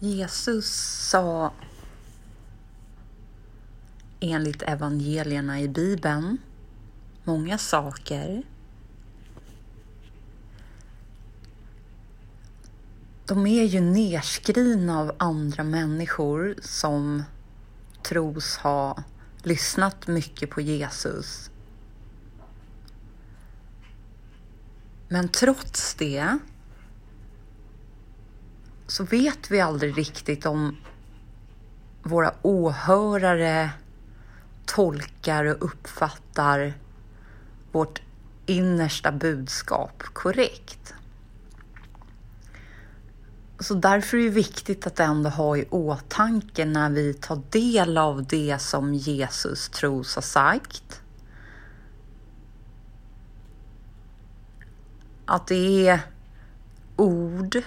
Jesus sa enligt evangelierna i Bibeln många saker. De är ju nerskrivna av andra människor som tros ha lyssnat mycket på Jesus. Men trots det så vet vi aldrig riktigt om våra åhörare tolkar och uppfattar vårt innersta budskap korrekt. Så därför är det viktigt att ändå ha i åtanke när vi tar del av det som Jesus tros ha sagt. Att det är ord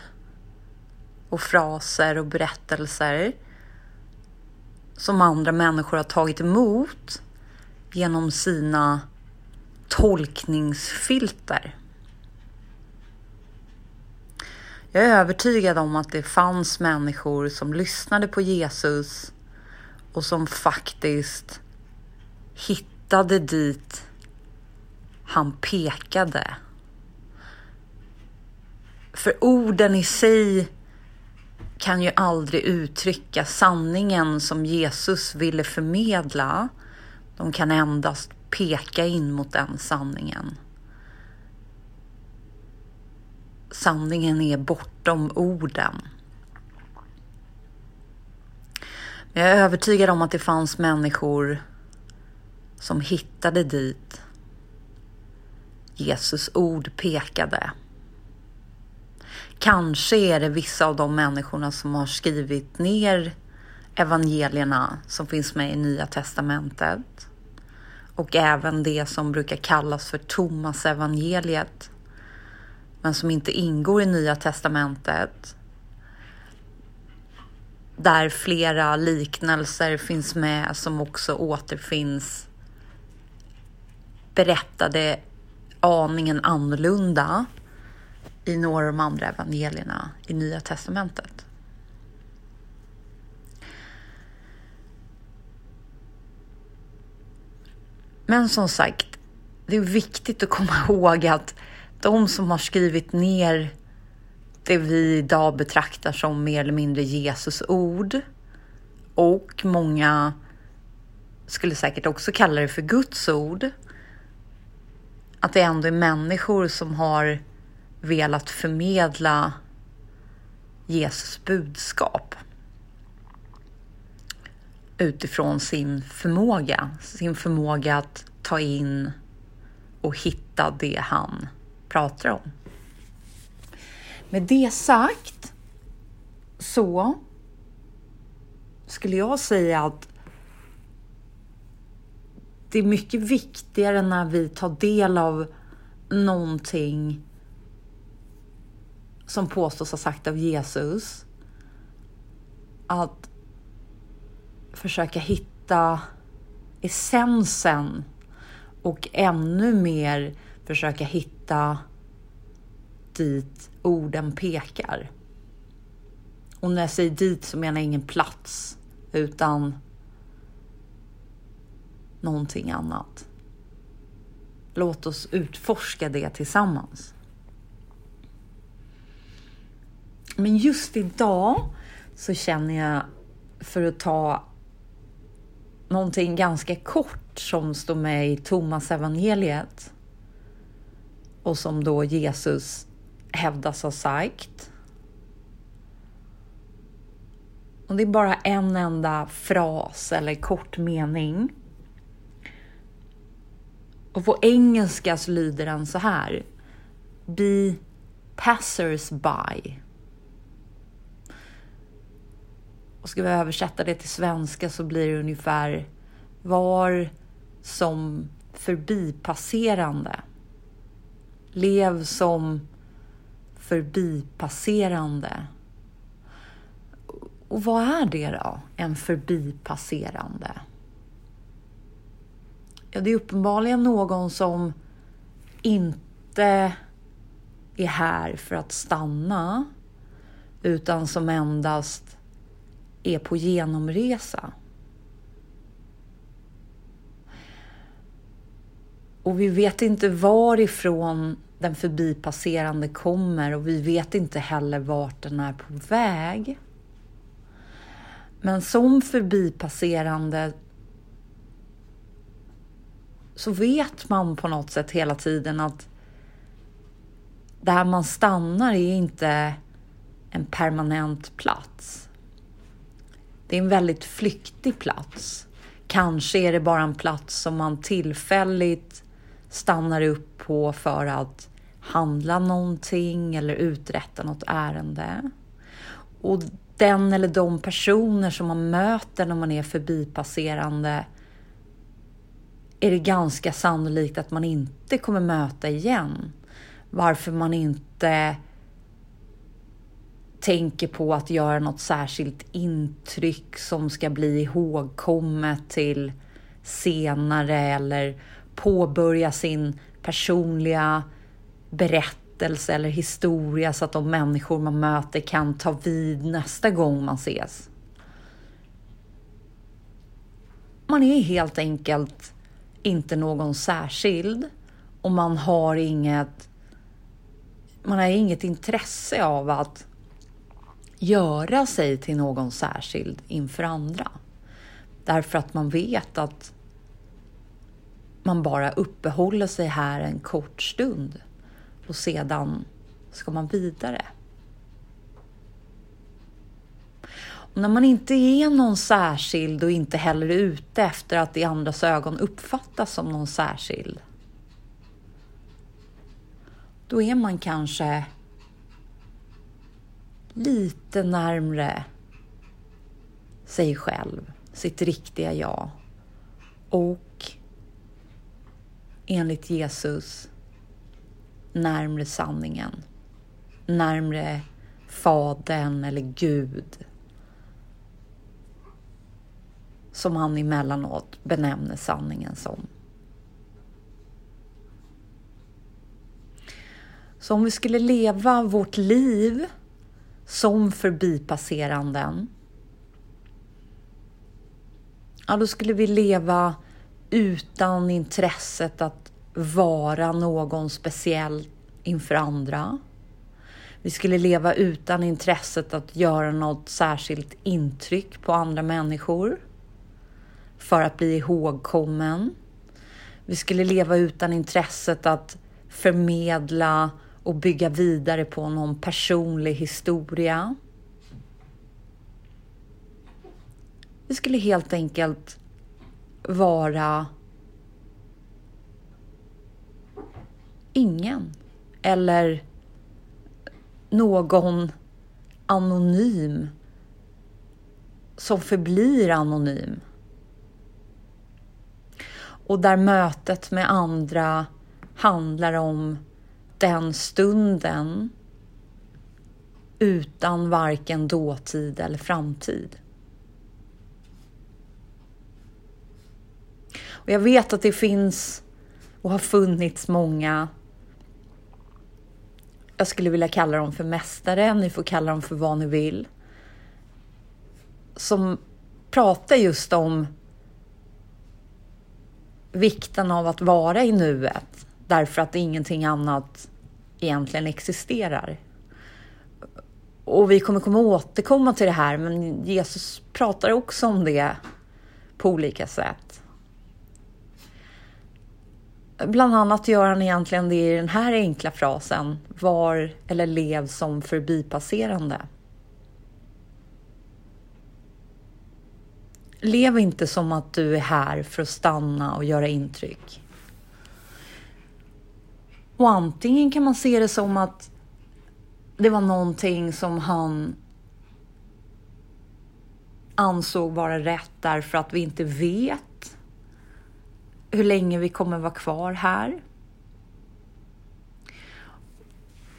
och fraser och berättelser som andra människor har tagit emot genom sina tolkningsfilter. Jag är övertygad om att det fanns människor som lyssnade på Jesus och som faktiskt hittade dit han pekade. För orden i sig kan ju aldrig uttrycka sanningen som Jesus ville förmedla. De kan endast peka in mot den sanningen. Sanningen är bortom orden. Men jag är övertygad om att det fanns människor som hittade dit Jesus ord pekade. Kanske är det vissa av de människorna som har skrivit ner evangelierna som finns med i Nya Testamentet. Och även det som brukar kallas för Thomas evangeliet men som inte ingår i Nya Testamentet. Där flera liknelser finns med som också återfinns. Berättade aningen annorlunda i några av de andra evangelierna i Nya Testamentet. Men som sagt, det är viktigt att komma ihåg att de som har skrivit ner det vi idag betraktar som mer eller mindre Jesus ord och många skulle säkert också kalla det för Guds ord. Att det ändå är människor som har velat förmedla Jesus budskap utifrån sin förmåga, sin förmåga att ta in och hitta det han pratar om. Med det sagt så skulle jag säga att det är mycket viktigare när vi tar del av någonting som påstås ha sagt av Jesus. Att försöka hitta essensen och ännu mer försöka hitta dit orden pekar. Och när jag säger dit så menar jag ingen plats utan någonting annat. Låt oss utforska det tillsammans. Men just idag så känner jag för att ta någonting ganska kort som står med i Thomas evangeliet och som då Jesus hävdas ha sagt. Och det är bara en enda fras eller kort mening. Och på engelska så lyder den så här. Be passers by. Och ska vi översätta det till svenska så blir det ungefär var som förbipasserande. Lev som förbipasserande. Och vad är det då, en förbipasserande? Ja, det är uppenbarligen någon som inte är här för att stanna utan som endast är på genomresa. Och vi vet inte varifrån den förbipasserande kommer och vi vet inte heller vart den är på väg. Men som förbipasserande så vet man på något sätt hela tiden att där man stannar är inte en permanent plats. Det är en väldigt flyktig plats. Kanske är det bara en plats som man tillfälligt stannar upp på för att handla någonting eller uträtta något ärende. Och den eller de personer som man möter när man är förbipasserande är det ganska sannolikt att man inte kommer möta igen. Varför man inte tänker på att göra något särskilt intryck som ska bli ihågkommet till senare eller påbörja sin personliga berättelse eller historia så att de människor man möter kan ta vid nästa gång man ses. Man är helt enkelt inte någon särskild och man har inget man har inget intresse av att göra sig till någon särskild inför andra. Därför att man vet att man bara uppehåller sig här en kort stund och sedan ska man vidare. Och när man inte är någon särskild och inte heller är ute efter att i andras ögon uppfattas som någon särskild. Då är man kanske lite närmre sig själv, sitt riktiga jag. Och enligt Jesus närmre sanningen. Närmre Fadern eller Gud. Som han emellanåt benämner sanningen som. Så om vi skulle leva vårt liv som förbipasseranden. Ja, då skulle vi leva utan intresset att vara någon speciell inför andra. Vi skulle leva utan intresset att göra något särskilt intryck på andra människor för att bli ihågkommen. Vi skulle leva utan intresset att förmedla och bygga vidare på någon personlig historia. Vi skulle helt enkelt vara ingen eller någon anonym som förblir anonym. Och där mötet med andra handlar om den stunden utan varken dåtid eller framtid. Och jag vet att det finns och har funnits många jag skulle vilja kalla dem för mästare, ni får kalla dem för vad ni vill. Som pratar just om vikten av att vara i nuet därför att ingenting annat egentligen existerar. Och vi kommer komma återkomma till det här, men Jesus pratar också om det på olika sätt. Bland annat gör han egentligen det i den här enkla frasen, var eller lev som förbipasserande. Lev inte som att du är här för att stanna och göra intryck. Och antingen kan man se det som att det var någonting som han ansåg vara rätt därför att vi inte vet hur länge vi kommer vara kvar här.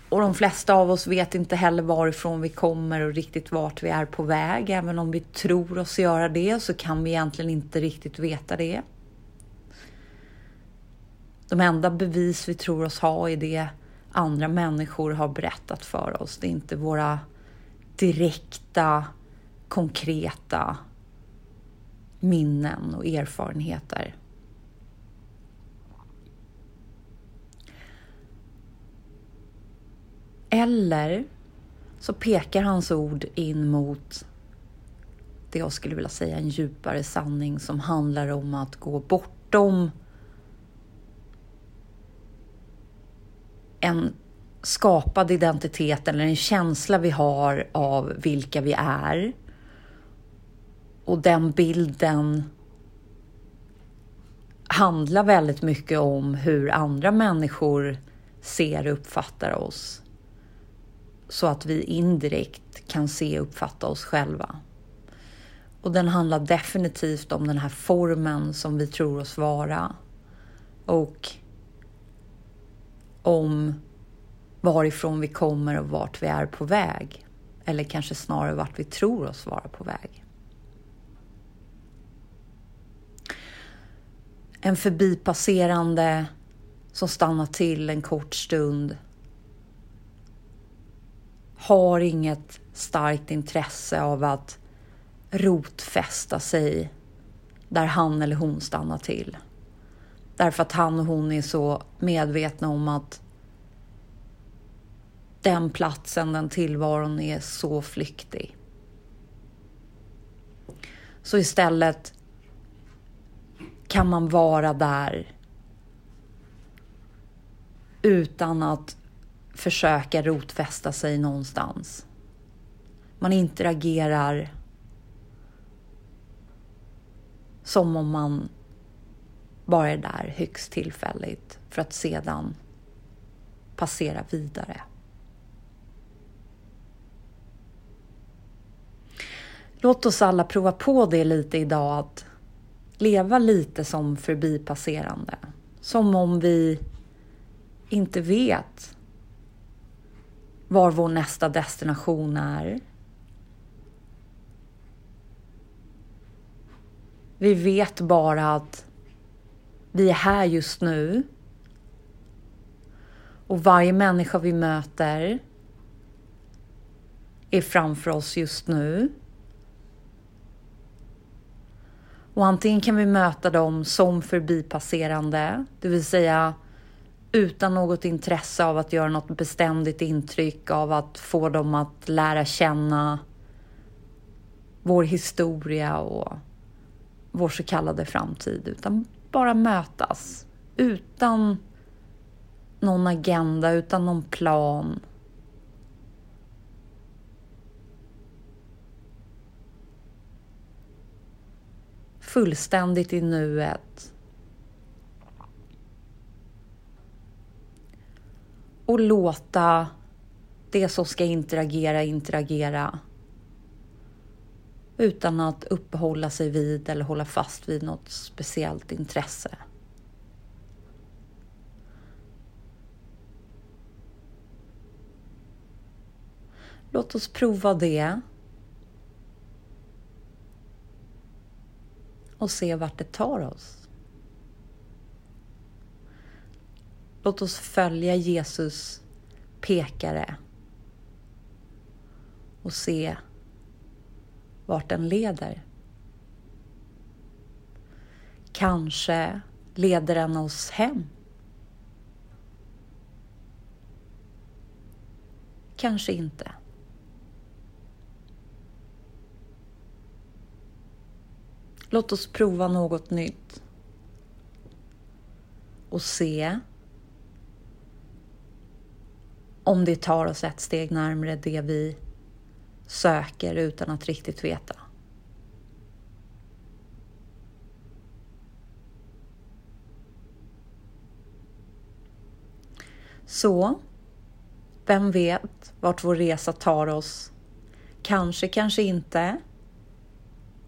Och de flesta av oss vet inte heller varifrån vi kommer och riktigt vart vi är på väg. Även om vi tror oss göra det så kan vi egentligen inte riktigt veta det. De enda bevis vi tror oss ha är det andra människor har berättat för oss. Det är inte våra direkta konkreta minnen och erfarenheter. Eller så pekar hans ord in mot det jag skulle vilja säga en djupare sanning som handlar om att gå bortom en skapad identitet eller en känsla vi har av vilka vi är. Och den bilden handlar väldigt mycket om hur andra människor ser och uppfattar oss. Så att vi indirekt kan se och uppfatta oss själva. Och den handlar definitivt om den här formen som vi tror oss vara. Och om varifrån vi kommer och vart vi är på väg. Eller kanske snarare vart vi tror oss vara på väg. En förbipasserande som stannar till en kort stund har inget starkt intresse av att rotfästa sig där han eller hon stannar till. Därför att han och hon är så medvetna om att den platsen, den tillvaron är så flyktig. Så istället kan man vara där utan att försöka rotfästa sig någonstans. Man interagerar som om man bara är där högst tillfälligt för att sedan passera vidare. Låt oss alla prova på det lite idag, att leva lite som förbipasserande. Som om vi inte vet var vår nästa destination är. Vi vet bara att vi är här just nu. Och varje människa vi möter är framför oss just nu. Och antingen kan vi möta dem som förbipasserande, det vill säga utan något intresse av att göra något beständigt intryck, av att få dem att lära känna vår historia och vår så kallade framtid, utan bara mötas utan någon agenda, utan någon plan. Fullständigt i nuet. Och låta det som ska interagera interagera utan att uppehålla sig vid eller hålla fast vid något speciellt intresse. Låt oss prova det. Och se vart det tar oss. Låt oss följa Jesus pekare och se vart den leder. Kanske leder den oss hem. Kanske inte. Låt oss prova något nytt och se om det tar oss ett steg närmare det vi söker utan att riktigt veta. Så, vem vet vart vår resa tar oss? Kanske, kanske inte.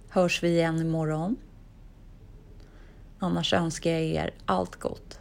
Hörs vi igen imorgon? Annars önskar jag er allt gott.